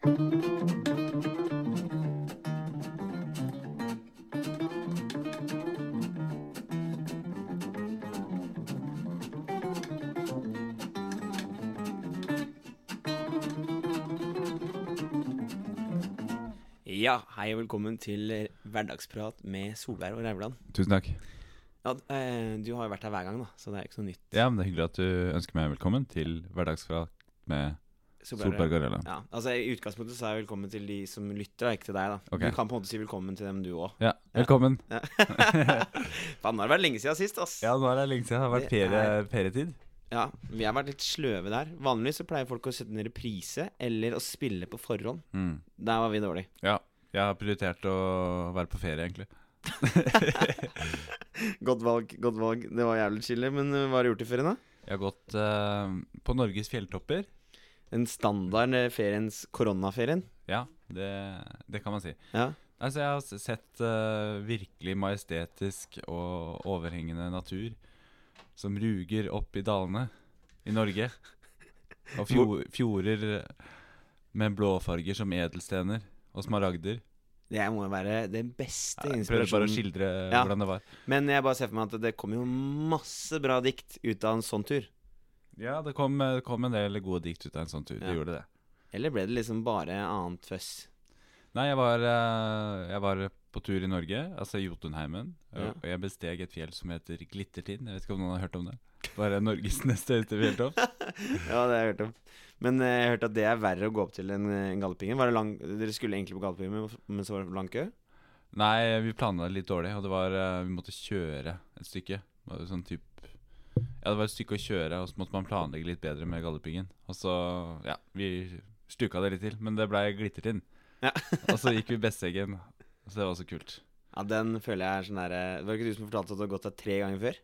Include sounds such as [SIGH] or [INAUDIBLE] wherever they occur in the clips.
Ja, hei og velkommen til Hverdagsprat med Solberg og Rauvland. Tusen takk. Ja, eh, du har jo vært her hver gang, da, så det er ikke noe nytt. Ja, men Det er hyggelig at du ønsker meg velkommen til Hverdagsprat med Solberg og Ja, altså I utgangspunktet så er jeg velkommen til de som lytter, og ikke til deg. da okay. Du kan på en måte si velkommen til dem, du òg. Ja, velkommen. [LAUGHS] Faen, nå har det vært lenge siden sist, ass. Ja, nå er det lenge siden. Det har vært ferie, er- ferietid. Ja, Vi har vært litt sløve der. Vanligvis så pleier folk å sette ned reprise eller å spille på forhånd. Mm. Der var vi dårlige. Ja, jeg har prioritert å være på ferie, egentlig. [LAUGHS] Godt valg, godt valg. Det var jævlig chille. Men eh, hva har du gjort i ferien, da? Jeg har gått uh, på Norges fjelltopper. Den standard eh, feriens koronaferien? Ja, det, det kan man si. Ja. Altså, jeg har sett uh, virkelig majestetisk og overhengende natur som ruger opp i dalene i Norge. Og fjor, fjorder med blåfarger som edelstener og smaragder. Det må jo være den beste inspirasjonen. Jeg prøver bare å skildre Ja. hvordan det var. Men jeg bare ser for meg at det kommer jo masse bra dikt ut av en sånn tur. Ja, det kom, det kom en del gode dikt ut av en sånn tur. Ja. Det gjorde det. Eller ble det liksom bare annet føss? Nei, jeg var, eh, jeg var på tur i Norge, altså Jotunheimen. Ja. Og jeg besteg et fjell som heter Glittertind. Jeg vet ikke om noen har hørt om det? Bare Norges [LAUGHS] neste høyeste fjelltopp. [LAUGHS] Ja, det har jeg hørt om. Men eh, jeg har hørt at det er verre å gå opp til enn en Galdhøpiggen. Var det lang Dere skulle egentlig på Galdhøpiggen, men- så var det lang kø? Nei, vi planla det litt dårlig, og det var eh, Vi måtte kjøre et stykke. Det var sånn typ Ja, det var et stykke å kjøre, og så måtte man planlegge litt bedre med Galdhøpiggen. Og så Ja, vi stuka det litt til, men det blei Glittertind. Ja. [LAUGHS] og så gikk vi Besseggen, så det var også kult. Ja, den føler jeg er sånn derre Var det ikke du som fortalte at du har gått der tre ganger før?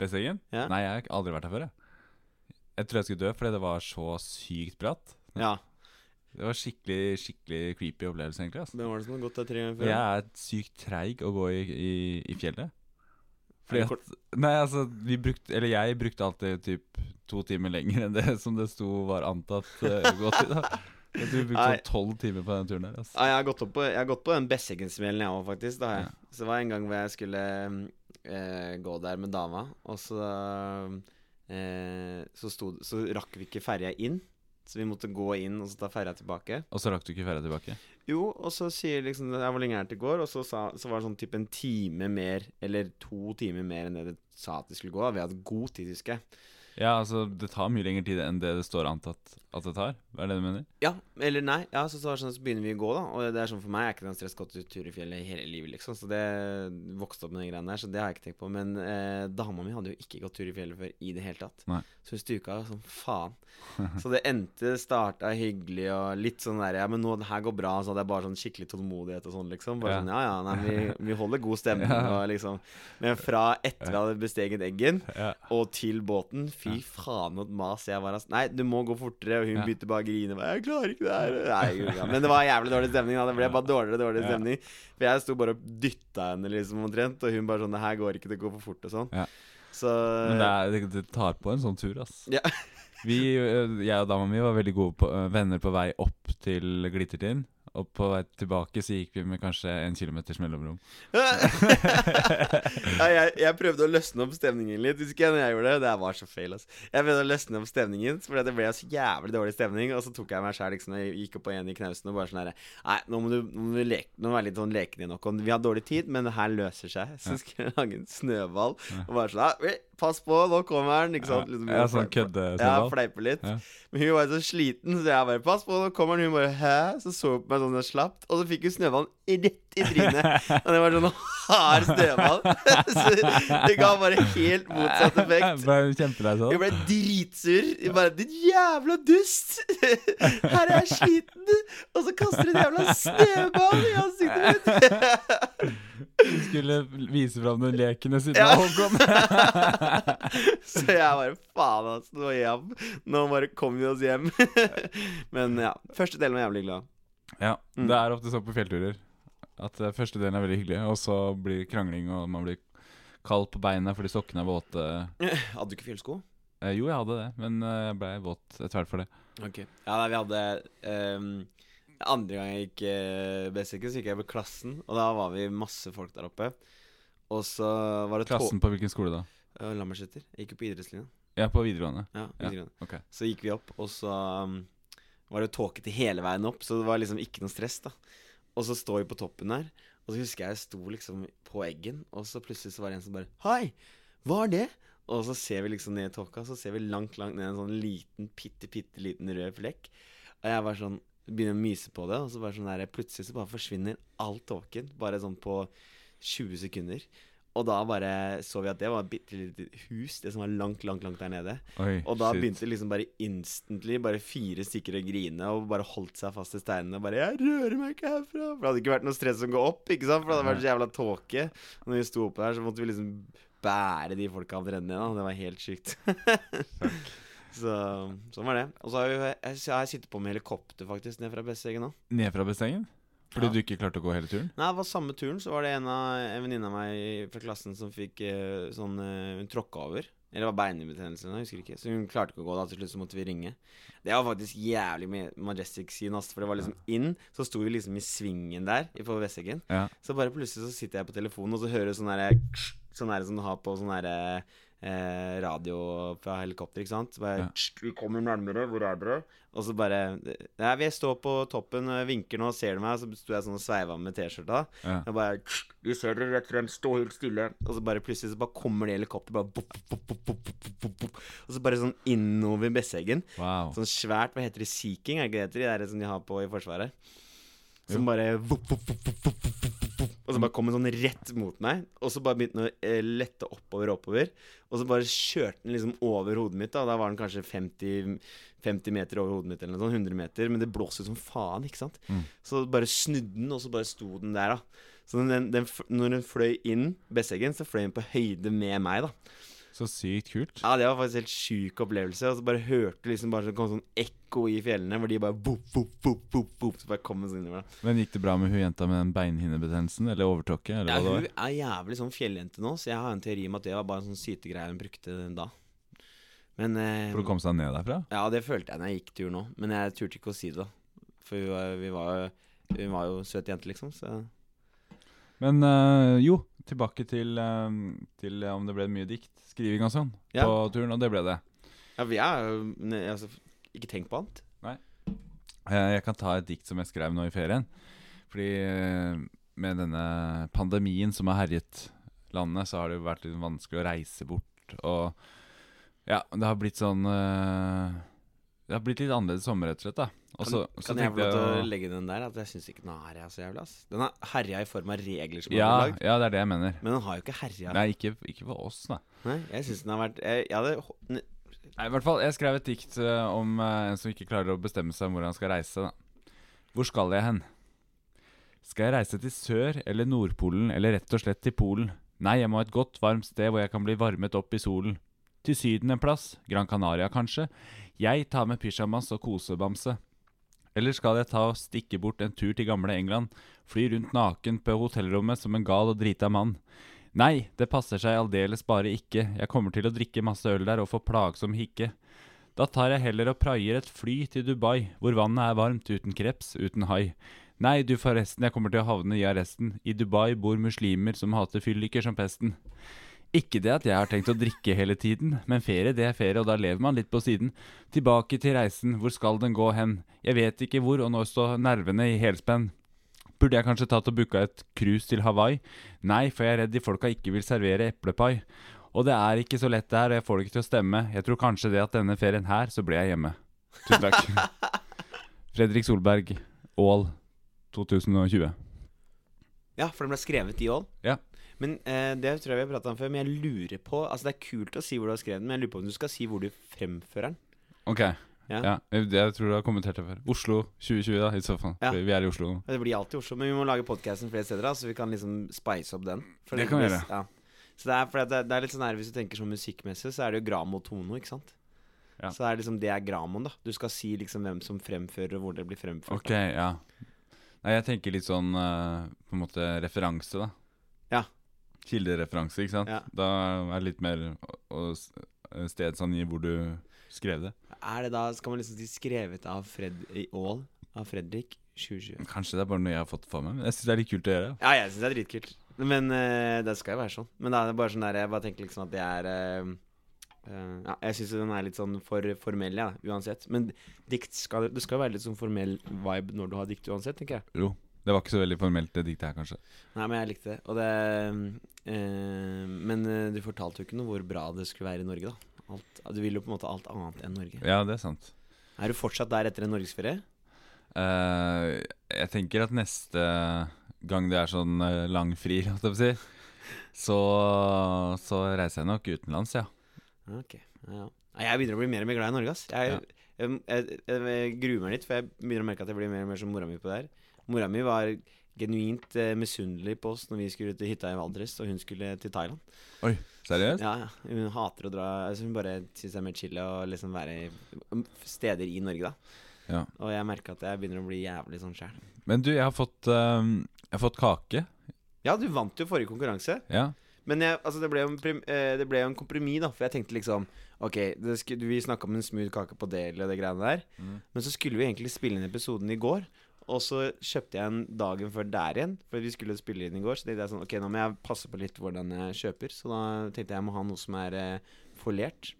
Besseggen? Ja. Nei, jeg har aldri vært her før, jeg. Jeg tror jeg skulle dø fordi det var så sykt bratt. Ja. Det var skikkelig skikkelig creepy opplevelse, egentlig. Altså. Hvem var det som har gått der tre ganger før? Jeg er sykt treig å gå i, i, i fjellet. Fordi at Nei, altså, vi brukte Eller jeg brukte alltid typ to timer lenger enn det [LAUGHS] som det sto var antatt [LAUGHS] uh, gått i, da. Jeg tror vi brukte Nei. sånn tolv timer på den turen der. Altså. Ja, jeg har gått opp på, jeg har gått på den Besseggen-smellen, jeg òg, faktisk. Da jeg. Så det var en gang hvor jeg skulle eh, gå der med dama, og så eh, så, sto, så rakk vi ikke ferja inn. Så vi måtte gå inn og så ta ferja tilbake. Og så rakk du ikke ferja tilbake. Jo, og så sier liksom Jeg Hvor lenge er det til går? Og så, sa, så var det sånn type en time mer, eller to timer mer enn det det sa at det skulle gå. Vi hadde god tid, husker jeg. Ja, altså, det tar mye lengre tid enn det det står antatt at det tar. Hva er det du mener? Ja, eller nei. Ja, så, så, sånn, så begynner vi å gå, da. Og det er sånn for meg er ikke noen en stress gått tur i fjellet hele livet, liksom. Så det vokste opp med de greiene der, så det har jeg ikke tenkt på. Men eh, dama mi hadde jo ikke gått tur i fjellet før i det hele tatt. Nei. Så hun stuka sånn faen. Så det endte, starta hyggelig og litt sånn der Ja, men nå det her går bra. Så hadde jeg bare sånn skikkelig tålmodighet og sånn, liksom. Bare Ja. sånn ja ja, nei, vi, vi holder god stemning [LAUGHS] Ja. og liksom Men fra etter vi hadde besteget Eggen Ja. og til båten. Fy faen, noe mas jeg var ass. Nei, du må gå fortere. Og hun begynte bare å grine. Bare, Jeg klarer ikke det her. Nei, ja. Men det var jævlig dårlig stemning. Da. Det ble bare dårligere og dårligere stemning. For jeg sto bare og dytta henne liksom omtrent, og hun bare sånn Det her går ikke, det går for fort og sånn. Ja. Så Men det, er, det, tar på en sånn tur, ass. Ja. Vi, øh, jeg og dama mi var veldig gode på, øh, venner på vei opp til Glittertind. Og på vei tilbake så gikk vi med kanskje en kilometers mellomrom. [LAUGHS] ja, jeg, jeg prøvde å løsne opp stemningen litt. Husker jeg når jeg gjorde det? Det var så feil. Altså. Jeg prøvde å løsne opp stemningen, for det ble så jævlig dårlig stemning. Og så tok jeg meg sjæl liksom, jeg gikk opp på en i knausen og bare sånn herre Nei, nå må du, nå må du leke, nå må være litt sånn lekende nok. Og vi har dårlig tid, men det her løser seg. Så skal jeg lage en snøball. Og bare sånn «Ja, Pass på, nå kommer den. Ikke sant? Liksom, ja, sånn Ja, køddesnøball. fleipe litt. Ja. Men hun var så sliten, så jeg bare 'Pass på, nå kommer den.' Hun bare 'Hæ?' Så så hun på meg sånn og slapt, og så fikk hun snøvann rett i trynet. Og det var sånn hard snøball. [LAUGHS] så det ga bare helt motsatt effekt. Hun sånn? ble dritsur. Bare 'Din jævla dust! [LAUGHS] Her er jeg sliten!' Og så kaster du en jævla snøball i ansiktet mitt. Hun skulle vise fram den leken siden Ja. Håkon. [LAUGHS] Så jeg bare faen, altså. Nå, nå bare kommer vi oss hjem. Men ja. Første delen var jævlig glad. Ja, Mm. det er ofte sånn på fjellturer. At eh, første delen er veldig hyggelig, og så blir det krangling, og man blir kald på beina fordi sokkene er våte. [LAUGHS] Hadde du ikke fjellsko? Eh, jo, jeg hadde det, men eh, jeg ble våt etter hvert for det. Ok Ja, nei, vi hadde um, Andre gang jeg gikk uh, Bessiken, så gikk jeg på klassen, og da var vi masse folk der oppe. Og så var det Klassen på hvilken skole da? Uh, Lambertseter. Jeg gikk jo på idrettslinja. Ja, på videregående. Ja, Ja. okay. Så gikk vi opp, og så um, var det tåkete hele veien opp, så det var liksom ikke noe stress, da. Og så står vi på toppen der, og så husker jeg jeg sto liksom på eggen, og så plutselig så var det en som bare Hei, hva er det? Og så ser vi liksom ned i tåka, så ser vi langt, langt ned en sånn liten, bitte, bitte liten rød flekk. Og jeg bare sånn Begynner å myse på det, og så bare sånn der Plutselig så bare forsvinner all tåken. Bare sånn på 20 sekunder. Og da bare så vi at det var et bitte lite hus, det som var langt, langt, langt der nede. Oi, Og da shit. begynte liksom bare instantly bare fire stykker å grine og bare holdt seg fast i steinene. Og bare 'Jeg rører meg ikke herfra'. For det hadde ikke vært noe stress å gå opp, ikke sant? For det hadde vært så jævla tåke. Og når vi sto oppe der, så måtte vi liksom bære de folka omtrent ned. da Det var helt sykt. [LAUGHS] så sånn var det. Og så har jeg, jeg, jeg har sittet på med helikopter faktisk ned fra Besseggen nå. Ned fra bassengen? Fordi Ja. du ikke klarte å gå hele turen? Nei, det var samme turen, så var det en, av, en venninne av meg fra klassen som fikk eh, sånn eh, Hun tråkka over. Eller det var beinbetennelse, jeg husker ikke. Så hun klarte ikke å gå, da. Til slutt så måtte vi ringe. Det var faktisk jævlig med majestic scene, ass. For det var liksom inn, så sto vi liksom i svingen der på Vesteggen. Ja. Så bare plutselig så sitter jeg på telefonen, og så hører du sånn derre Sånn der som du har på sånn derre eh, radio fra helikopter, ikke sant. Bare Ja. Vi kommer nærmere, hvor er dere? Og så bare Nei, vi står på toppen, og vinker nå, ser du meg? Så sto jeg sånn og sveiva med T-skjorta. Ja. Og bare Vi ser dere rett frem, stå helt stille. Og så bare plutselig så bare kommer det helikopter, bare bop, bop, bop. Og så bare sånn innover Besseggen. Wow. Sånn svært, hva heter det, Sea King, er ikke det det heter? er det som de har på i Forsvaret. Som bare vop, vop, vop. Og så bare kom den sånn rett mot meg. Og så bare begynte den å eh, lette oppover og oppover. Og så bare kjørte den liksom over hodet mitt. Da Da var den kanskje 50, 50 meter over hodet mitt, eller noe sånt. 100 meter. Men det blåste som faen, ikke sant. Mm. Så bare snudde den, og så bare sto den der, da. Så den, den, den, når den fløy inn Besseggen, så fløy den på høyde med meg, da. Så sykt kult. Ja, det var faktisk helt sjuk opplevelse. Og så bare hørte du liksom bare så kom sånn ekko i fjellene, hvor de bare boop, boop, boop, boop, boop, Så bare kom sånn innover. Men gikk det bra med hun jenta med den beinhinnebetennelsen? Eller overtråkket? Eller Ja, hva hun det var? er jævlig sånn fjelljente nå, så jeg har en teori om at det var bare en sånn sytegreie hun brukte da. Men eh, For å komme seg ned derfra? Ja, det følte jeg når jeg gikk tur nå. Men jeg turte ikke å si det, da. For hun var, vi var, hun var jo søt jente, liksom. Så Men eh, jo, tilbake til, eh, til om det ble mye dikt. Skriving og sånn Ja. på turen, og det ble det. Ja, vi er jo altså, Ikke tenk på annet. Nei. Jeg kan ta et dikt som jeg skrev nå i ferien. Fordi eh, med denne pandemien som har herjet landet, så har det jo vært litt vanskelig å reise bort. Og ja, det har blitt sånn eh, Det har blitt litt annerledes sommer, rett og slett. da Og Kan, kan jeg få lov til å å- legge den der? At jeg syns ikke den har herja så jævlig. ass Den har herja i form av regler som ja, er lagd. ja, det er det jeg mener. Men den har jo ikke herja. Nei, ikke, ikke for oss, da. Nei, jeg syns den har vært Jeg, jeg hadde Nei, i hvert fall, Jeg skrev et dikt eh, om eh, en som ikke klarer å bestemme seg om hvor han skal reise. da Hvor skal jeg hen? Skal jeg reise til Sør- eller Nordpolen, eller rett og slett til Polen? Nei, jeg må ha et godt, varmt sted hvor jeg kan bli varmet opp i solen. Til Syden en plass? Gran Canaria, kanskje? Jeg tar med pysjamas og kosebamse. Eller skal jeg ta og stikke bort en tur til gamle England? Fly rundt naken på hotellrommet som en gal og drita mann? Nei, det passer seg aldeles bare ikke. Jeg kommer til å drikke masse øl der og få plagsom hikke. Da tar jeg heller og praier et fly til Dubai, hvor vannet er varmt, uten kreps, uten hai. Nei, du forresten, jeg kommer til å havne i arresten. I Dubai bor muslimer som hater fylliker som pesten. Ikke det at jeg har tenkt å drikke hele tiden, men ferie det er ferie, og da lever man litt på siden. Tilbake til reisen, hvor skal den gå hen? Jeg vet ikke hvor, og nå står nervene i helspenn. Burde jeg kanskje tatt og booka et cruise til Hawaii? Nei, for jeg er redd de folka ikke vil servere eplepai. Og det er ikke så lett det her, og jeg får det ikke til å stemme. Jeg tror kanskje det at denne ferien her, så ble jeg hjemme. Tusen takk. [LAUGHS] Fredrik Solberg, Ål 2020. Ja, for den ble skrevet i Ål. Ja. Men eh, det tror jeg vi har prata om før. Men jeg lurer på Altså Det er kult å si hvor du har skrevet den, men jeg lurer på om du skal si hvor du fremfører den. Ok. Ja. Ja. jeg, tror du har kommentert det før. Oslo 2020, da, i så fall. Ja. Vi er i Oslo nå. Det blir alltid Oslo, men vi må lage podkasten flere steder, da, så vi kan liksom spice opp den. Det kan vi gjøre. Ja. Så det er, for det, det er litt sånn her Hvis du tenker sånn musikkmessig, så er det jo Gramo Tono, ikke sant? Ja. Så det er liksom det er Gramoen, da. Du skal si liksom hvem som fremfører, og hvor det blir fremført. Ok, ja. Nei, jeg tenker litt sånn eh, på en måte referanse, da. Ja. Kildereferanse, ikke sant? Ja. Da er det litt mer å, å eh, hvor du skrev det. Er det da, Skal man liksom si skrevet av Fred i Aall? Av Fredrik 2020? Kanskje det er bare noe jeg har fått for meg, men jeg syns det er litt kult å gjøre. Ja, jeg syns det er dritkult. Men uh, det skal jo være sånn. Men da er det bare sånn der Jeg bare tenker liksom at det er eh, eh, Ja, jeg syns den er litt sånn for formell, ja, uansett. Men dikt skal Det skal være litt sånn formell vibe når du har dikt uansett, tenker jeg. Jo, det var ikke så veldig formelt, det diktet her, kanskje. Nei, men jeg likte det. Og det uh, Men eh, du fortalte jo ikke noe hvor bra det skulle være i Norge, da. Alt, du vil jo på en måte alt annet enn Norge. Ja, det er sant. Er du fortsatt der etter en norgesferie? Uh, jeg tenker at neste gang det er sånn uh, lang fri, holdt jeg på å si, så, så reiser jeg nok utenlands, ja. Ok, ja, ja. Jeg begynner å bli mer og mer glad i Norge, ass. Jeg, Ja. jeg, jeg, jeg, gruer meg litt, for jeg begynner å merke at jeg blir mer og mer som mora mi på det her. Mora mi var genuint eh, misunnelig på oss når vi skulle til hytta i Valdres, og hun skulle til Thailand. Oi, seriøst? Ja. Hun hater å dra altså Hun bare syns det er mer chill å liksom være i steder i Norge, da. Ja. Og jeg merker at jeg begynner å bli jævlig sånn sjæl. Men du, jeg har fått, um, jeg har fått kake. Ja, du vant jo forrige konkurranse. Ja. Men jeg, altså, det, ble en eh, det ble en kompromiss, da. For jeg tenkte liksom Ok, det sk vi snakka om en smooth kake på del og det greiene der. Mm. Men så skulle vi egentlig spille inn episoden i går. Og så kjøpte jeg en dagen før der igjen, for vi skulle spille inn i går. Så tenkte jeg sånn Ok, nå må jeg passe på litt hvordan jeg kjøper. Så da tenkte jeg jeg må ha noe som er eh, folert.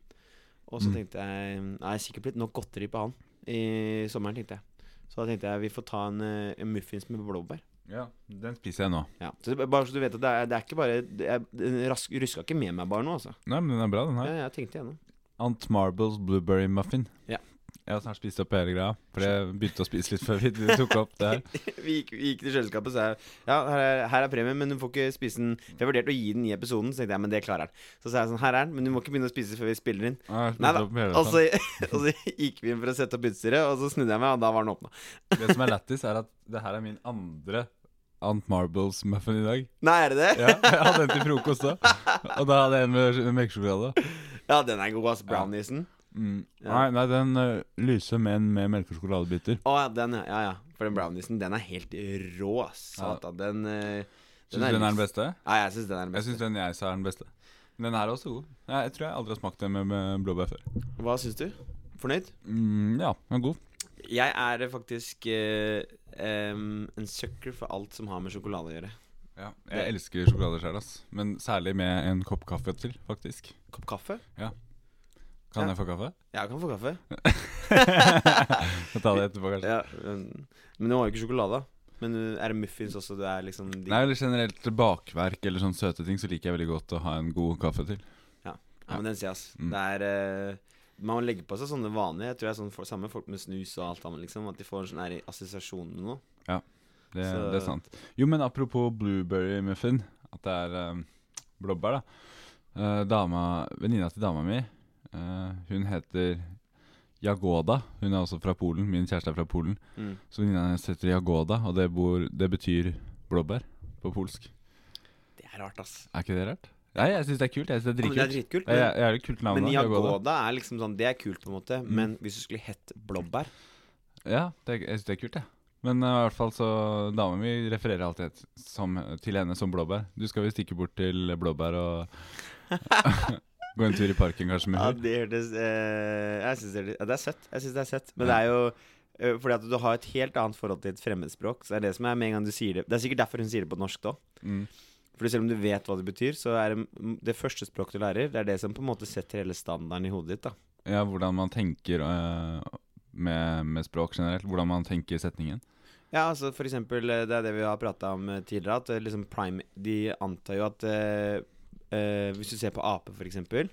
Og så Mm. tenkte jeg Nei, sikkert blitt nok godteri på han i sommeren, tenkte jeg. Så da tenkte jeg vi får ta en, eh, en muffins med blåbær. Ja, den spiser jeg nå. Ja. Så bare så du vet at det er, det er ikke bare Jeg Den rask, ruska ikke med meg bare nå, altså. Nei, men den er bra, den her. Ja, jeg tenkte igjennom. Aunt Marbles blueberry muffin. Ja. Jeg har snart spist opp hele greia, for jeg begynte å spise litt før vi [LAUGHS] tok opp det her. [LAUGHS] vi, gikk, vi gikk til kjøleskapet og sa ja, her er, her er premien, men du får ikke spise den. Jeg vurderte å gi den i episoden, så tenkte jeg men det klarer han. Så sa jeg sånn, her er den, men du må ikke begynne å spise før vi spiller inn. Ja, Nei da. Og så, [LAUGHS] og så gikk vi inn for å sette opp utstyret, og så snudde jeg meg, og da var den åpna. Det som er lættis, er at det her er min andre Aunt Marbles muffin i dag. Nei, er det det? Ja, jeg hadde en til frokost òg. Og da hadde jeg en med melkesjokolade. Ja, den er god, ass. Browniesen. Mm. Ja. Nei, nei, den uh, lyser med en med melke- og sjokoladebiter. Å ja, den, ja. ja, ja. For den brownisen, den er helt rå. Ja. Satan. Den, eh, Syns du den er den beste? Ja, jeg syns den er den beste. Jeg syns den jeg sa er den beste. Men den her er også god. Jeg, jeg tror jeg aldri har smakt den med, med blåbær før. Hva syns du? Fornøyd? Mm, ja, den er god. Jeg er faktisk uh, um, en sucker for alt som har med sjokolade å gjøre. Ja, Det- jeg elsker sjokolade sjøl. Men særlig med en kopp kaffe til, faktisk. Kopp kaffe? Kan Ja. jeg få kaffe? Jeg kan få kaffe. [LAUGHS] Skal ta det etterpå, kanskje. Ja, men, men du har jo ikke sjokolade. Men uh, er det muffins også? Du er liksom de... Nei, eller generelt bakverk eller sånne søte ting, så liker jeg veldig godt å ha en god kaffe til. Ja, men den sier ass. Mm. Det er uh, Man må legge på seg sånne vaner. Jeg tror det er sånn for, samme folk med snus og alt annet, liksom. At de får en sånn assosiasjon med noe. Det, Så- det er sant. Jo, men apropos blueberry muffin, at det er um, blåbær, da. Uh, dama, Venninna til dama mi, eh, hun heter Jagoda. Hun er også fra Polen. Min kjæreste er fra Polen. Mm. Så venninna hennes heter Jagoda, og det, bor, det betyr blåbær på polsk. Det er rart, ass. Er ikke det rart? Nei, jeg syns det er kult. Jeg synes det er Ja, men det er dritkult. men, jeg, jeg er, kult navn. men Jagoda. Jagoda er liksom sånn Det er kult, på en måte. Mm. Men hvis du skulle hett blåbær Ja, det, jeg syns det er kult, jeg. Men uh, i hvert fall så dama mi refererer alltid som, til henne som blåbær. Du skal visst ikke bort til blåbær og [LAUGHS] [LAUGHS] gå en tur i parken kanskje med Ja, det eh, Jeg syns det, ja, det er søtt. Jeg synes det er søtt. Men det er jo eh, fordi at du har et helt annet forhold til et fremmedspråk. Så det er det som er med en gang du sier det Det er sikkert derfor hun sier det på norsk da. Mm. For selv om du vet hva det betyr, så er det det første språket du lærer, det er det som på en måte setter hele standarden i hodet ditt. da Ja, hvordan man tenker uh, med, med språk generelt. Hvordan man tenker setningen. Ja, altså for eksempel eh, Det er det vi har prata om eh, tidligere. At liksom prime De antar jo at eh, eh, Hvis du ser på ape, for eksempel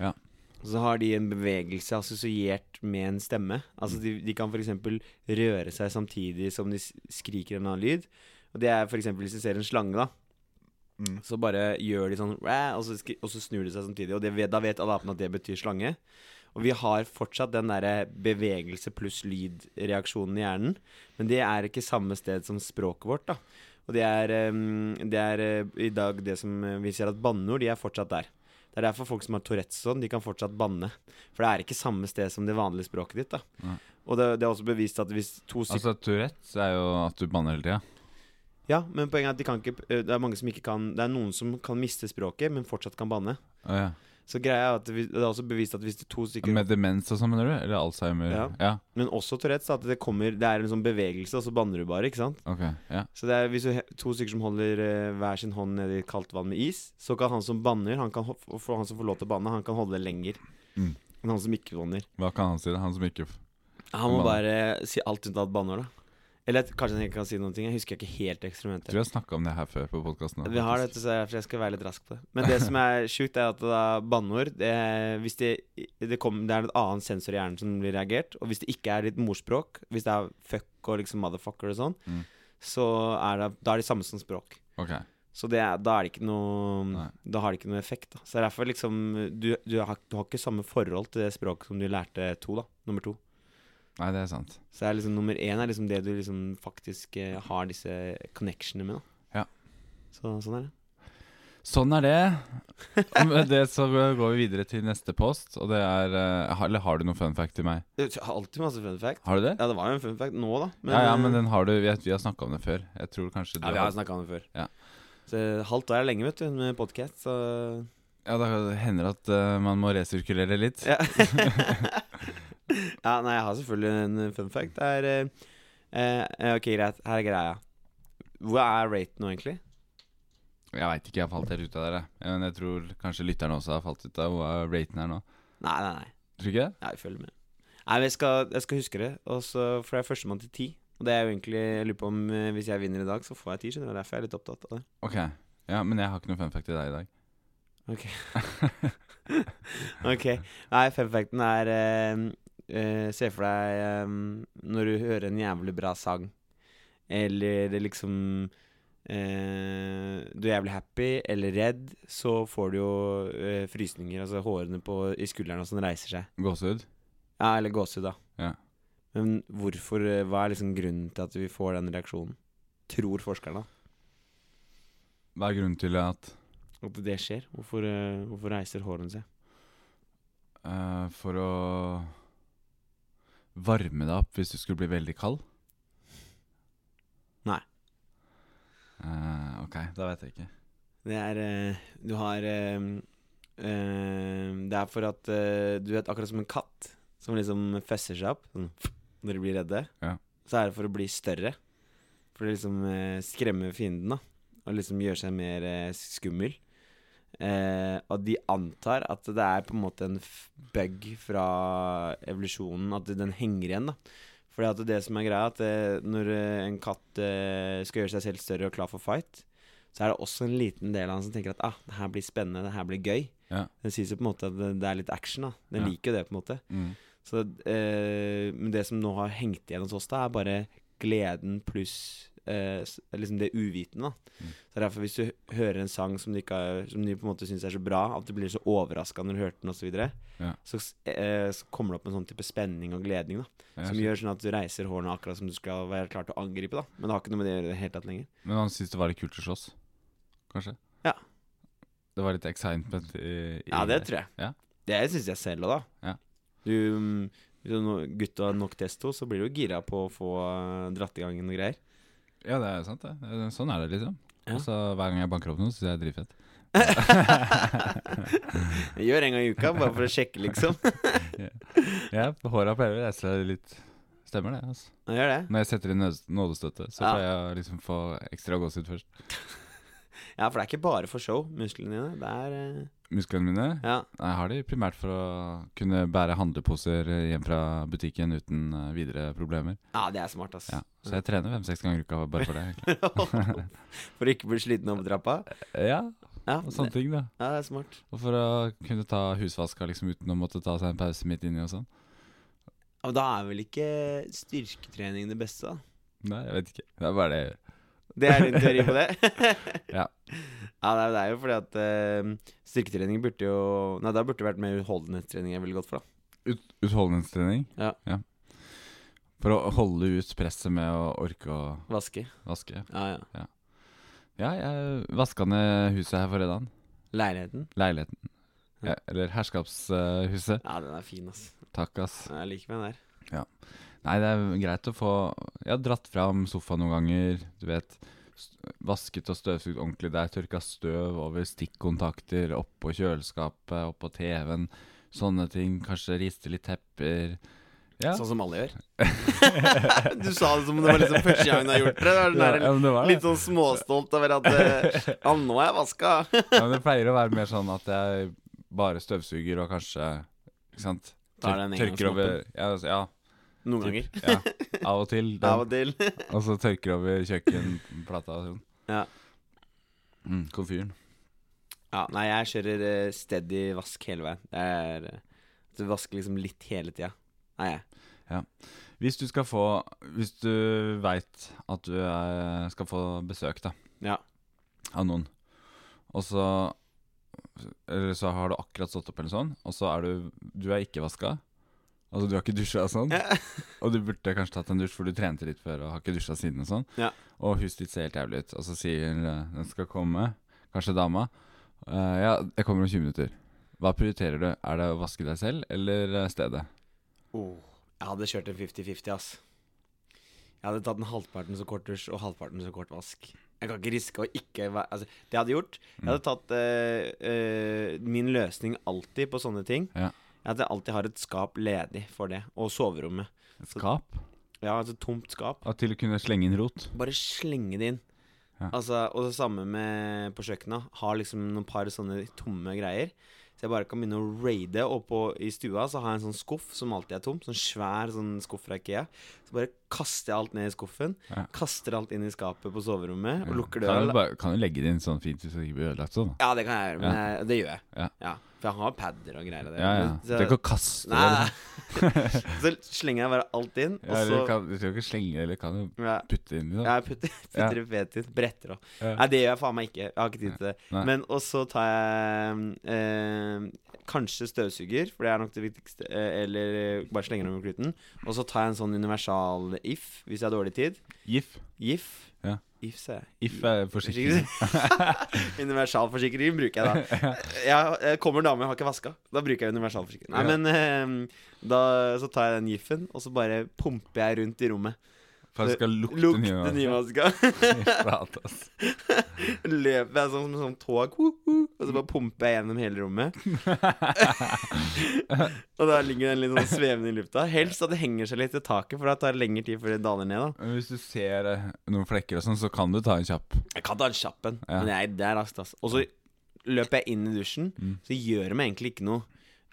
Ja. Så har de en bevegelse assosiert med en stemme. Altså de, de kan eksempel røre seg samtidig som de skriker en annen lyd. Og det er eksempel hvis du ser en slange, da. Så bare gjør de sånn og så, og så snur de seg samtidig. Og det da vet alle apene at det betyr slange. Og vi har fortsatt den derre bevegelse pluss lyd-reaksjonen i hjernen. Men det er ikke samme sted som språket vårt, da. Og det er, det er eh, i dag det som eh, vi ser at banneord, de er fortsatt der. Det er derfor folk som har Tourettes sånn, de kan fortsatt banne. For det er ikke samme sted som det vanlige språket ditt, da. Ja. Og det, det er også bevist at hvis to Altså Tourettes er jo at du banner hele tida. Ja, men poenget er at de kan ikke eh, Det er mange som ikke kan Det er noen som kan miste språket, men fortsatt kan banne. Oh, ja. Så greia er at det, det er også bevist at hvis det er to stykker Med demens og sånn, mener du? Eller Alzheimer? Ja. ja. Men også Tourettes, at det kommer Det er en sånn bevegelse, og så banner du bare, ikke sant? Ok. Ja. Så det er hvis du to stykker som holder uh, hver sin hånd nedi kaldt vann med is, så kan han som banner, han, kan han som får lov til å banne, han kan holde det lenger Mm. enn han som ikke banner. Hva kan han si, da? Han som ikke Han må bare si alt unntatt banner, da. Eller kanskje han ikke kan si noen ting. Jeg husker ikke helt Jeg eksperimentet. tror jeg har snakka om det her før på podkasten. Vi har dette, så jeg, jeg skal være litt rask på det. Men det som er sjukt, er at da banneord det, Hvis det, det, kom, det er en annen sensor i hjernen som blir reagert, og hvis det ikke er ditt morspråk, hvis det er fuck og liksom motherfucker og sånn, Mm. så er det, da er det samme som språk. Okay. Så det er, da er det ikke noe Nei. Da har det ikke noe effekt. da Så er derfor liksom du, du, har, du har ikke samme forhold til det språket som du lærte to, da. Nummer to. Nei, det er sant. Så det er liksom nummer én er liksom det du liksom faktisk eh, har disse connectionene med, da. Ja. Så sånn er det. Sånn er det. Og med det så går vi videre til neste post, og det er eh, Eller har du noen fun fact til meg? Jeg har alltid masse fun fact. Har du det? Ja, det var jo en fun fact nå, da. ja, ja, men eh, den har du Vi, har- vi har snakka om det før. Jeg tror kanskje du ja, vi har snakka om det før. Ja. Så halvt år er lenge, vet du, med podkast, så Ja, da hender det at uh, man må resirkulere litt. ja. [LAUGHS] [LAUGHS] [LAUGHS] ja, nei, jeg har selvfølgelig en fun fact. Det er eh, eh, Ok, greit. Her er greia. Hva er rate nå, egentlig? Jeg veit ikke, jeg har falt helt ut av det. Men jeg tror kanskje lytterne også har falt ut av hva raten er nå. Nei, nei, nei. Tror du ikke det? Nei, følger med. Nei, men jeg skal, jeg skal huske det. Og så For det er førstemann til ti. Og det er jo egentlig Jeg lurer på om eh, hvis jeg vinner i dag, så får jeg ti. Skjønner du Derfor er jeg litt opptatt av det. Ok. Ja, men jeg har ikke noe fun fact til deg i dag. Ok. [LAUGHS] ok. Nei, fun facten er eh, eh, Se for deg um, når du hører en jævlig bra sang, eller det liksom uh, Du er jævlig happy eller redd, så får du jo uh, frysninger. Altså hårene på, i skuldrene og sånn reiser seg. Gåsehud? Ja, eller gåsehud, da. Ja. Men hvorfor Hva er liksom grunnen til at vi får den reaksjonen? Tror forskerne Hva er grunnen til at at det skjer? Hvorfor, hvorfor reiser hårene seg? For å varme deg opp hvis du skulle bli veldig kald? Nei. Uh, ok, da vet jeg ikke. Det er uh, Du har uh, Det er for at Du vet akkurat som en katt som liksom fester seg opp sånn, når de blir redde. Ja. Så er det for å bli større. For å liksom skremme fienden, da. Og liksom gjøre seg mer skummel. Eh, og de antar at det er på en måte en bug fra evolusjonen, at den henger igjen, da. Fordi at det som er greia, at det, når eh, en katt eh, skal gjøre seg selv større og klar for fight, så er det også en liten del av han som tenker at ah, det her blir spennende, det her blir gøy. Ja. Den sier jo på en måte at det, det er litt action, da. Den Ja. liker jo det, på en måte. Mm. Så, eh, men det som nå har hengt igjen hos oss, da, er bare gleden pluss eh, liksom det uvitende. Mm. Så derfor Hvis du hører en sang som du, har, som du på en måte syns er så bra, at du blir så overraska når du hørte den, osv., så, videre, Ja. så, eh, så kommer det opp en sånn type spenning og gledning. da ja, Som gjør sånn at du reiser hårene akkurat som du skal være klar til å angripe. da Men det har ikke noe med det å gjøre i det hele tatt lenger. Men han syntes det var litt kult å slåss? Kanskje? Ja. Det var litt excitement i, i Ja, det tror jeg. Ja. Det syns jeg selv òg, da. Ja. Du, mm, hvis du no- gutt har nok testo, så blir du gira på å få eh, dratt i gang noen greier. Ja, det er sant, det. Sånn er det, liksom. Ja. Og så hver gang jeg banker opp noe, syns jeg det er dritfett. [LAUGHS] Gjør en gang i uka, bare for å sjekke, liksom. [LAUGHS] Ja, håra pleier å reise seg litt. Stemmer det. altså gjør det. Når jeg setter inn nådestøtte, så Ja. pleier jeg å liksom få ekstra gåsehud først. Ja, for det er ikke bare for show, musklene dine. Det er eh, Musklene mine Ja. Jeg har de primært for å kunne bære handleposer hjem fra butikken uten eh, videre problemer. ja, det er smart, ass. Ja, Så jeg trener fem-seks ganger i uka bare for det. [LAUGHS] for å ikke bli sliten opp trappa? Ja, Ja, og sånne ting, da. ja, det er smart. Og for å kunne ta husvaska liksom uten å måtte ta seg en pause midt inni og sånn. Ja, men da er vel ikke styrketrening det beste, da? Nei, jeg vet ikke. Det er bare det. Det er din teori på det? [LAUGHS] Ja. [LAUGHS] Ja, det er, det jo fordi at uh, styrketrening burde jo Nei, da burde det vært mer utholdenhetstrening jeg ville gått for, da. Ut, utholdenhetstrening. Ja. ja. For å holde ut presset med å orke å Vaske. vaske. Ja, ja. Ja, jeg vaska ned huset her forleden. Leiligheten. Leiligheten. Ja. Ja, eller herskapshuset. Ja, den er fin, ass. Takk, ass. Jeg liker meg der. Nei, det er greit å få Jeg har dratt fram sofaen noen ganger, du vet. vasket og støvsugd ordentlig. Det er tørka støv over stikkontakter, oppå kjøleskapet, oppå TV-en. Sånne ting. Kanskje riste litt tepper. Ja. Sånn som alle gjør. [LAUGHS] du sa det som om det var liksom første gang du har gjort det. der, ja, det litt sånn småstolt over at eh, Ja, nå er jeg vaska. [LAUGHS] Ja, men det pleier å være mer sånn at jeg bare støvsuger og kanskje Ikke sant? Tør, tørker over ja, altså, ja, Noen ganger. ja, av og til. [LAUGHS] Den, Av og til. [LAUGHS] og så tørker over kjøkkenplata og sånn. Ja. Mm, komfyren. ja. Nei, jeg kjører eh, steady vask hele veien. Det er eh, Du vasker liksom litt hele tida. Nei, jeg. Hvis du skal få Hvis du veit at du er, skal få besøk da Ja. av noen, og så Eller så har du akkurat stått opp, eller sånn, og så er du Du er ikke vaska. Altså, du har ikke dusja og sånn. Ja. [LAUGHS] Og du burde kanskje tatt en dusj, for du trente litt før og har ikke dusja siden. Og sånn Ja. Og huset ditt ser helt jævlig ut. Og så sier eh, den skal komme, kanskje dama, uh, ja, jeg kommer om 20 minutter. Hva prioriterer du? Er det å vaske deg selv eller eh, stedet? Oh, jeg hadde kjørt en 50-50, ass. Jeg hadde tatt en halvparten så kort dusj og halvparten så kort vask. Jeg kan ikke riske å ikke være Altså, det jeg hadde gjort Jeg hadde tatt uh, uh, min løsning alltid på sånne ting. Ja. At jeg alltid har et skap ledig for det. Og soverommet. Et skap? Ja, altså tomt skap. Og til å kunne slenge inn rot? Bare slenge det inn. Ja. Altså, og det samme med på kjøkkenet. Har liksom noen par sånne tomme greier. Så jeg bare kan begynne å raide. Og på, i stua så har jeg en sånn skuff som alltid er tom. Sånn svær sånn skuff fra Ikea. Så bare kaster jeg alt ned i skuffen. Ja. Kaster alt inn i skapet på soverommet og lukker Kan døra. du, bare, kan du legge det inn sånn fint hvis det ikke blir ødelagt sånn? Ja, det kan jeg gjøre, men jeg, det gjør jeg. Ja. For jeg har padder og greier. det. Ja, ja. Men Du kan ikke kaste Nei, det. [LAUGHS] så slenger jeg bare alt inn, Ja, så du, kan, du trenger ikke slenge eller kan du ja, putte det inn i det. Jeg putter, [LAUGHS] putter det fet inn. Bretter og Ja. Nei, det gjør jeg faen meg ikke. Jeg har ikke tid til det. Nei. Men Og så tar jeg eh, kanskje støvsuger, for det er nok det viktigste. Eh, eller bare slenger over kluten. Og så tar jeg en sånn universal if, hvis jeg har dårlig tid. GIF. Gif. Ja. If, sa jeg. If er forsikring. [LAUGHS] Universalforsikring bruker jeg da. Jeg, kommer kommer dame, jeg har ikke vaska. Da bruker jeg universalforsikring. Nei, men eh, da, så tar jeg den giffen, og så bare pumper jeg rundt i rommet. For jeg det skal lukte, Lukte nyvaska. Løper jeg sånn som sånn tog, og så bare pumper jeg gjennom hele rommet. [LAUGHS] og da ligger den litt sånn svevende i lufta. Helst at det henger seg litt i taket, for da tar det lengre tid før det daler ned. da Men hvis du ser eh, noen flekker og sånn, så kan du ta en kjapp. Jeg kan ta en kjapp en, Ja. men jeg, det er raskt. ass Og så løper jeg inn i dusjen, Mm. så gjør det meg egentlig ikke noe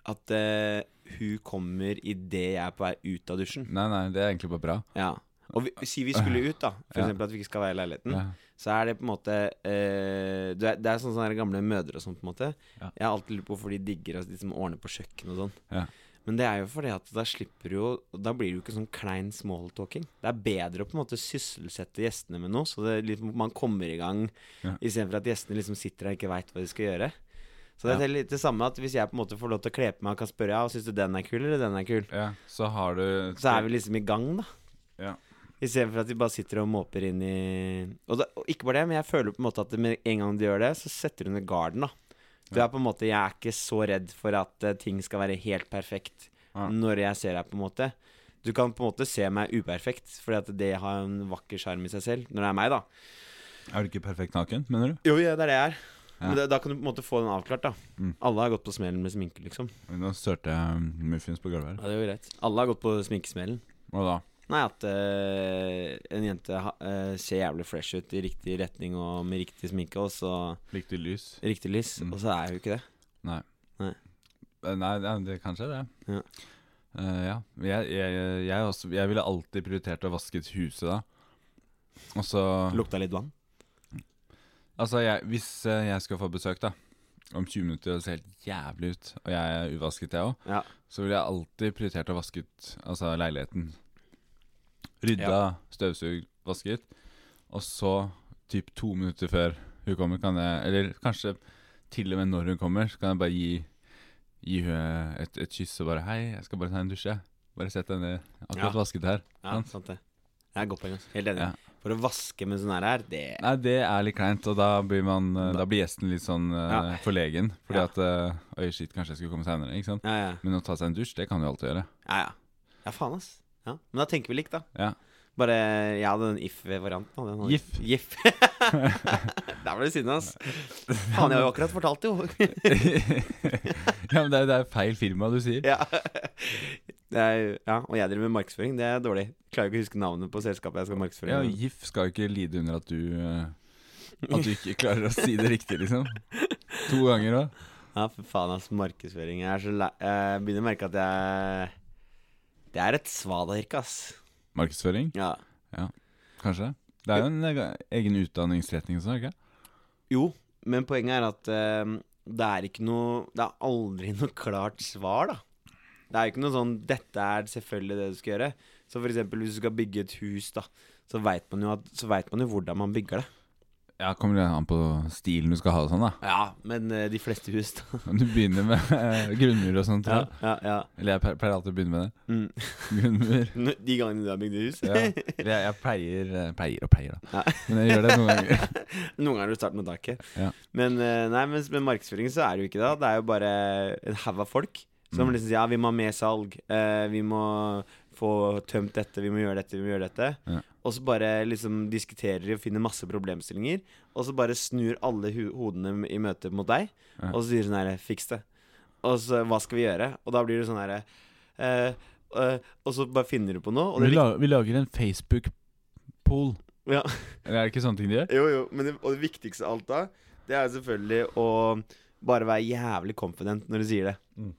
at uh, hun kommer idet jeg er på vei ut av dusjen. Nei, nei, det er egentlig bare bra. Ja Og vi, si vi skulle ut, da. For Ja. at vi ikke skal være i leiligheten. Ja. Så er det på en måte eh, det, er, det er sånn sånne gamle mødre og sånn, på en måte. Ja. Jeg har alltid lurt på hvorfor de digger å de som ordner på kjøkken og sånn. Ja. Men det er jo fordi at da slipper jo Da blir det jo ikke sånn klein smalltalking. Det er bedre å på en måte sysselsette gjestene med noe, så det, liksom, man kommer i gang Ja. istedenfor at gjestene liksom sitter der og ikke veit hva de skal gjøre. Så det er litt det samme at hvis jeg på en måte får lov til å kle på meg og kan spørre Ja, syns du den er kul, eller den er kul, ja. Så har du så er vi liksom i gang, da. Ja. Istedenfor at de bare sitter og måper inn i og, da, og ikke bare det, men jeg føler på en måte at med en gang de gjør det, så setter du ned garden, da. Du er på en måte Jeg er ikke så redd for at uh, ting skal være helt perfekt Ja. når jeg ser deg, på en måte. Du kan på en måte se meg uperfekt, fordi at det har en vakker sjarm i seg selv. Når det er meg, da. Er du ikke perfekt naken, mener du? Jo, ja, det er det jeg er. Ja. Men det, da kan du på en måte få den avklart, da. Mm. Alle har gått på smellen med sminke, liksom. Nå størte jeg muffins på gulvet her. Ja, det er jo greit. Alle har gått på sminkesmellen. Og da? Nei, at uh, en jente eh, ser jævlig fresh ut i riktig retning og med riktig sminke, og så Riktig lys? riktig lys, Mm. og så er hun ikke det. Nei. Nei. Eh, Nei, det, det kanskje det. Ja. Uh, ja. Jeg, jeg, jeg, også, jeg ville alltid prioritert å vaske et huset da. Og så Lukta litt vann. Altså, hvis jeg skal få besøk, da, om 20 minutter ser helt jævlig ut, og jeg er uvasket, jeg òg, Ja. så ville jeg alltid prioritert å vaske ut altså, leiligheten. Rydda, støvsugd, vasket. Og så, typ to minutter før hun kommer, kan jeg Eller kanskje til og med når hun kommer, så kan jeg bare gi, gi henne et, et kyss og bare 'Hei, jeg skal bare ta en dusj, jeg. Bare sett deg ned. Akkurat Ja. vasket her.' Ja, Sant? sant det. Det er godt poeng. Helt enig. Ja. For å vaske med sånn her, det Nei, det er litt kleint, og da blir, man, eh, Da- blir gjesten litt sånn eh, Ja. forlegen. Fordi Ja. at eh, Oi, shit, kanskje jeg skulle komme seinere. Ikke sant? Ja, ja. Men å ta seg en dusj, det kan du alltid gjøre. Ja, ja. Ja, faen, ass. Ja. Men da tenker vi likt, da. Ja. Bare Jeg hadde den if-varianten. Gif. Gif. [LAUGHS] Der ble du sinna, ass. Faen, jeg har jo akkurat fortalt det, jo. [LAUGHS] ja, men det er, det er feil firma du sier. ja. Er, ja, og jeg driver med markedsføring. Det er dårlig. Klarer jo ikke å huske navnet på selskapet jeg skal markedsføre. Ja, GIF skal jo ikke lide under at du eh, At du ikke klarer å si det riktig, liksom. To ganger òg. Ja, for faen, ass. Markedsføring. Jeg er Jeg begynner å merke at jeg Det er et svadayrke, ass. Markedsføring, Ja. kanskje. Det er jo en egen utdanningsretning og sånn, ikke Jo, men poenget er at uh, det er ikke noe Det er aldri [LAUGHS] noe klart svar, da. Det er ikke noe sånn 'Dette er selvfølgelig det du skal gjøre'. Så for eksempel hvis du skal bygge et hus, da, så veit man, jo at- så vet man jo hvordan man bygger det. Ja, Kommer det an på stilen du skal ha og sånn, da. Ja, men uh, de fleste hus, da. [LAUGHS] Du begynner med uh, grunnmur og sånt, Ja, ja, ja. Eller jeg pleier- alltid å begynne med det. Mm. Grunnmur. De gangene du har bygd hus. Ja. Jeg, jeg pleier, eh, pleier og pleier, da. Ja. Men jeg gjør det noen ganger. [LAUGHS] Noen ganger du starter med taket. Ja. Men uh, nei, mens med markedsføring så er det jo ikke det. Det er jo bare en haug av folk som Mm. liksom sier ja, vi må ha mer salg, vi må få tømt dette, vi må gjøre dette, vi må gjøre dette. Ja. Og så bare liksom diskuterer de og finner masse problemstillinger. Og så bare snur alle hodene i møte mot deg, Ja. og så sier de sånn herre, fiks det. Og så hva skal vi gjøre? Og da blir det sånn herre eh, eh, Og så bare finner du på noe. Vi, la, vi lager en Facebook-pool. Ja. Eller er det ikke sånne ting de gjør? Jo, jo, men det, og det viktigste av alt da, det er selvfølgelig å bare være jævlig confident når du sier det. Mm.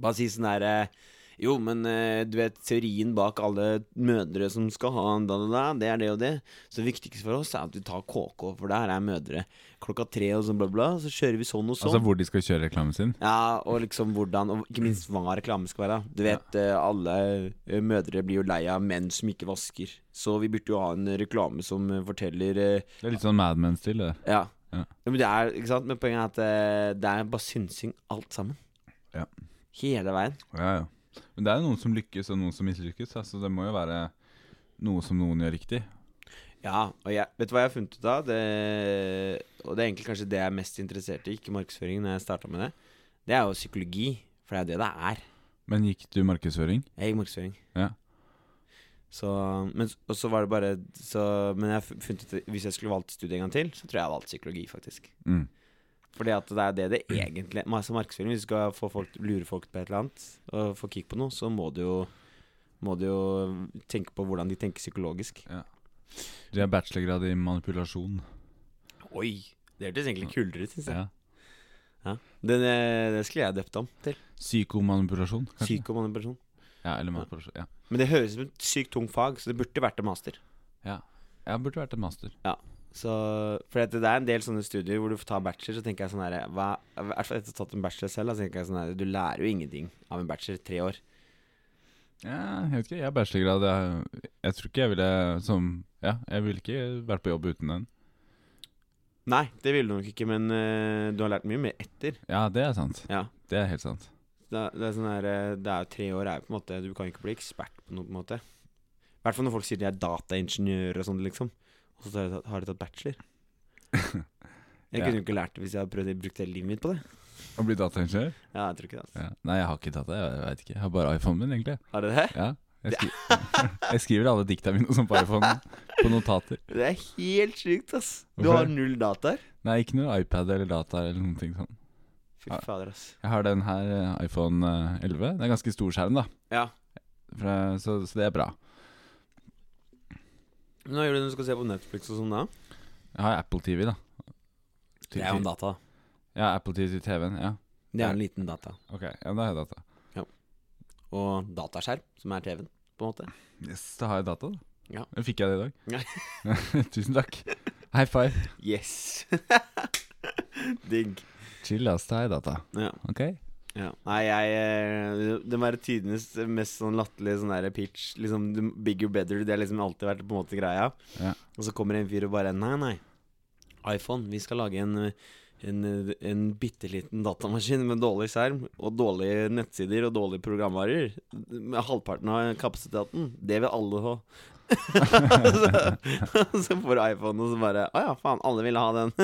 Bare si sånn herre eh, Jo, men eh, du vet teorien bak alle mødre som skal ha da, da, da, det er det og det. Så det viktigste for oss er at vi tar KK, for der er mødre klokka tre og sånn bla, bla. Så kjører vi sånn og sånn. Altså hvor de skal kjøre reklamen sin? Ja, og liksom hvordan Og ikke minst hva reklame skal være. Du vet, ja. alle eh, mødre blir jo lei av menn som ikke vasker. Så vi burde jo ha en reklame som eh, forteller eh, Det er litt sånn Mad Men-stil. det. ja. Ja. Men det er, ikke sant? Men poenget er at eh, det er bare synsing alt sammen. Ja. Hele veien. Ja, ja. Men det er jo noen som lykkes, og noen som mislykkes. Altså, det må jo være noe som noen gjør riktig. Ja, og jeg, vet du hva jeg har funnet ut av? Det, og det er egentlig kanskje det jeg er mest interessert i, ikke markedsføring, når jeg starta med det. Det er jo psykologi, for det er jo det det er. Men gikk du markedsføring? Jeg gikk markedsføring. Ja. Så, men, og så var det bare så, Men jeg funnet ut hvis jeg skulle valgt studie en gang til, så tror jeg jeg hadde valgt psykologi, faktisk. Mm. Fordi at det er det det egentlig Masse markedsføring. Hvis du skal få folk, lure folk på et eller annet, og få kick på noe, så må du jo Må du jo tenke på hvordan de tenker psykologisk. Ja. Du har bachelorgrad i manipulasjon. Oi! Det hørtes egentlig kulere ut, syns jeg. Ja. Det, det skulle jeg døpt om til. Psykomanipulasjon, kanskje? Psykomanipulasjon. Ja, eller manipulasjon. Ja. Men det høres ut som et sykt tungt fag, så det burde vært en master. ja. Jeg burde vært en master. Så, for det er en del sånne studier hvor du får ta bachelor, så tenker jeg sånn her I hvert fall etter å ha tatt en bachelor selv, så tenker jeg sånn her Du lærer jo ingenting av en bachelor tre år. Ja, jeg vet ikke. Jeg har bachelorgrad. Jeg, jeg tror ikke jeg ville som Ja, jeg ville ikke vært på jobb uten den. Nei, det ville du nok ikke, men uh, du har lært mye mer etter. Ja, det er sant. Ja. Det er helt sant. Det, det er sånn her eh, Det er jo tre år er jo på en måte Du kan ikke bli ekspert på noe, på en måte. I hvert fall når folk sier de er dataingeniører og sånn, liksom. Og så har de tatt- har de tatt bachelor. [LAUGHS] Jeg kunne jo ikke lært det hvis jeg hadde prøvd å bruke hele livet mitt på det. Å bli dataingeniør? Ja, jeg tror ikke det. Altså. Ja. Nei, jeg har ikke tatt det. Jeg, jeg vet ikke. Jeg har bare iPhonen min, egentlig. Har du det? Ja. Jeg, skri [LAUGHS] jeg skriver alle dikta mine sånn på iPhonen. På notater. [LAUGHS] Det er helt sjukt, ass. Du Hvorfor har null dataer. Nei, ikke noe iPad eller data eller noen ting sånn. Fy fader, ass. Jeg har den her, eh, iPhone eh, 11. Det er ganske stor skjerm, da. Ja. Fra, så, så det er bra. Hva gjør du når du skal se på Netflix og sånn da? Jeg har Apple TV, da. Det er jo en data. Ja, Apple TV til TV-en. Ja. Det er en liten data. Ok, ja, da har jeg data. Ja. Og dataskjerm, som er TV-en, på en måte. Yes, da har jeg data, da. Ja. Da fikk jeg det i dag. Ja. [LAUGHS] Tusen takk. High five. Yes. [LAUGHS] Digg. Chill, ass. Da har jeg data. Ja. Ok? Ja. Nei, jeg eh, Det må være tidenes mest sånn latterlige sånn der pitch. Liksom Bigger better. Det har liksom alltid vært på en måte greia. Ja. Og så kommer en fyr og bare Nei, nei. iPhone. Vi skal lage en en, en bitte liten datamaskin med dårlig skjerm og dårlige nettsider og dårlige programvarer. Med halvparten av kapasiteten. Det vil alle ha. så, [LAUGHS] [LAUGHS] så får iPhone, og så bare Å ja, faen, alle ville ha den.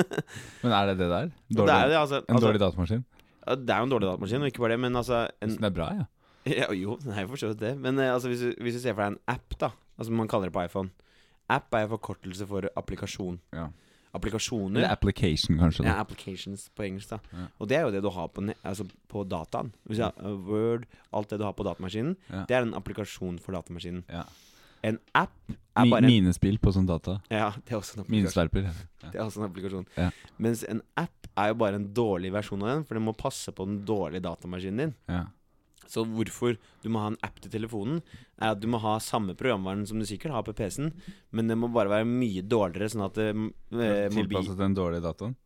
Men er det det der? Dårlig, det det, altså. en altså dårlig datamaskin? Det er jo en dårlig datamaskin, og ikke bare det, men altså en, det er bra, ja. [LAUGHS] ja, Jo, den er jo for så vidt det. Men eh, altså, hvis, du, hvis du ser for deg en app, da Altså man kaller det på iPhone. App er forkortelse for applikasjon. Ja. Applikasjoner Eller application, kanskje. ja, Da. applications på engelsk, da. Ja. Og det er jo det du har på, ne altså på dataen. Hvis jeg, uh, Word, alt det du har på datamaskinen, Ja. det er en applikasjon for datamaskinen. Ja. En app Mi, en, Minespill på sånn data. Ja, det er også en. Minesverper. Ja. Det er også en applikasjon. Ja. Mens en app er jo bare en dårlig versjon av den, for den må passe på den dårlige datamaskinen din. Ja. Så hvorfor du må ha en app til telefonen, er at du må ha samme programvaren som du sikkert har på PC-en, men den må bare være mye dårligere, sånn at det, eh, mobil Tilpasset den dårlige dataen.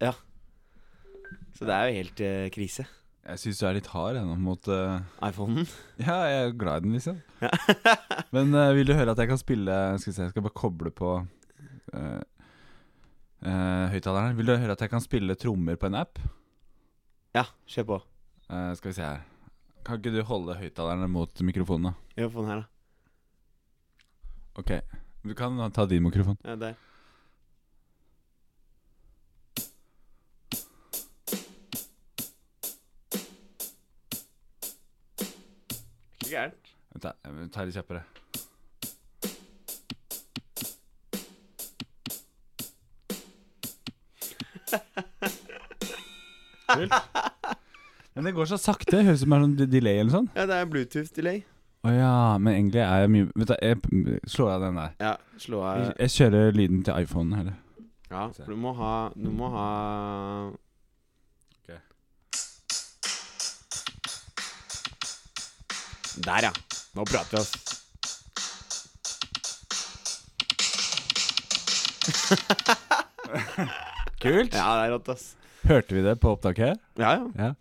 Så det er jo helt eh, krise. Jeg syns du er litt hard ennå mot uh... iPhonen. [LAUGHS] Ja, jeg er glad i den, liksom. Ja. [LAUGHS] Men uh, vil du høre at jeg kan spille Skal vi se, jeg skal bare koble på uh, høyttaleren. Vil du høre at jeg kan spille trommer på en app? Ja, kjør på. Skal vi se her. Kan ikke du holde høyttalerne mot mikrofonen, da? Gjør på den her, da. Ok. Du kan ta din mikrofon. Ja, der. Gærent. Vent, tar litt kjappere. [LAUGHS] Kult. Men det går så sakte. Det Høres ut som det er sånn delay eller sånn. Ja, det er Bluetooth-delay. Å ja, men egentlig er jeg mye Vet du, jeg slår av den der. Ja, slå av Jeg, jeg kjører lyden til iPhonen heller. Ja, for du må ha Du må ha Der, ja. Nå prater vi, oss. [LAUGHS] Kult. Ja, det er rått, ass. Hørte vi det på opptaket? Ja, ja. Ja.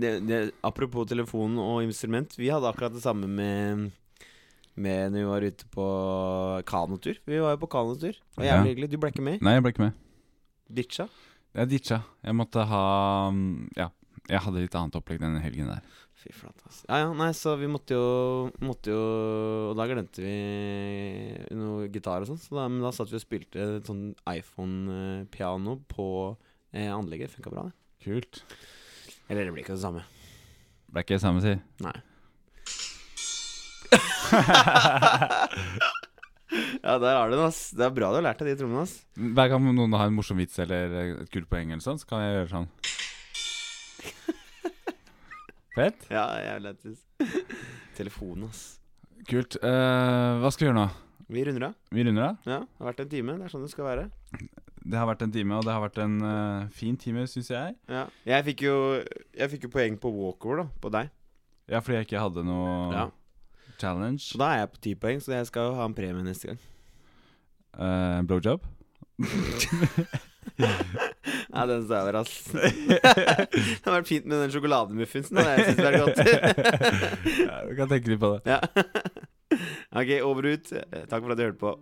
Det, det, apropos telefon og instrument, vi hadde akkurat det samme med Med når vi var ute på kanotur. Vi var jo på kanotur. Det var jævlig hyggelig. Du ble ikke med? Nei, jeg ble ikke med. Ditcha? Jeg ditcha. Jeg måtte ha mm, Ja, jeg hadde litt annet opplegg denne helgen der. Fy flate, ass. Ja, ja, nei, så vi måtte jo Måtte jo Og da glemte vi noe gitar og sånn, så da, men da satt vi og spilte et sånn iPhone-piano på eh, anlegget. Funka bra, det. Kult. Eller det blir ikke det samme. Ble ikke det samme, si. Nei. [LAUGHS] ja, der har du den, ass. Det er bra du har lært deg de trommene, ass. Hver gang noen har en morsom vits eller et kult poeng, eller sånn, så kan jeg gjøre sånn. Fett. Ja, jævlig lættis. [LAUGHS] Telefonen, ass. Kult. Eh, hva skal vi gjøre nå? Vi runder av. Vi runder av. Ja, det har vært en time. Det er sånn det skal være. Det har vært en time, og det har vært en eh, fin time, syns jeg. Ja. Jeg fikk jo Jeg fikk jo poeng på walkover, da. På deg. Ja, fordi jeg ikke hadde noe Ja. challenge. Så da er jeg på ti poeng, så jeg skal jo ha en premie neste gang. Eh, blowjob. [LAUGHS] Ja, den over, ass. [LAUGHS] det har vært fint med den sjokolademuffinsen. Jeg syns det er godt. ja, du kan tenke litt på det. ja. [LAUGHS] ok, over og ut. Takk for at du hørte på.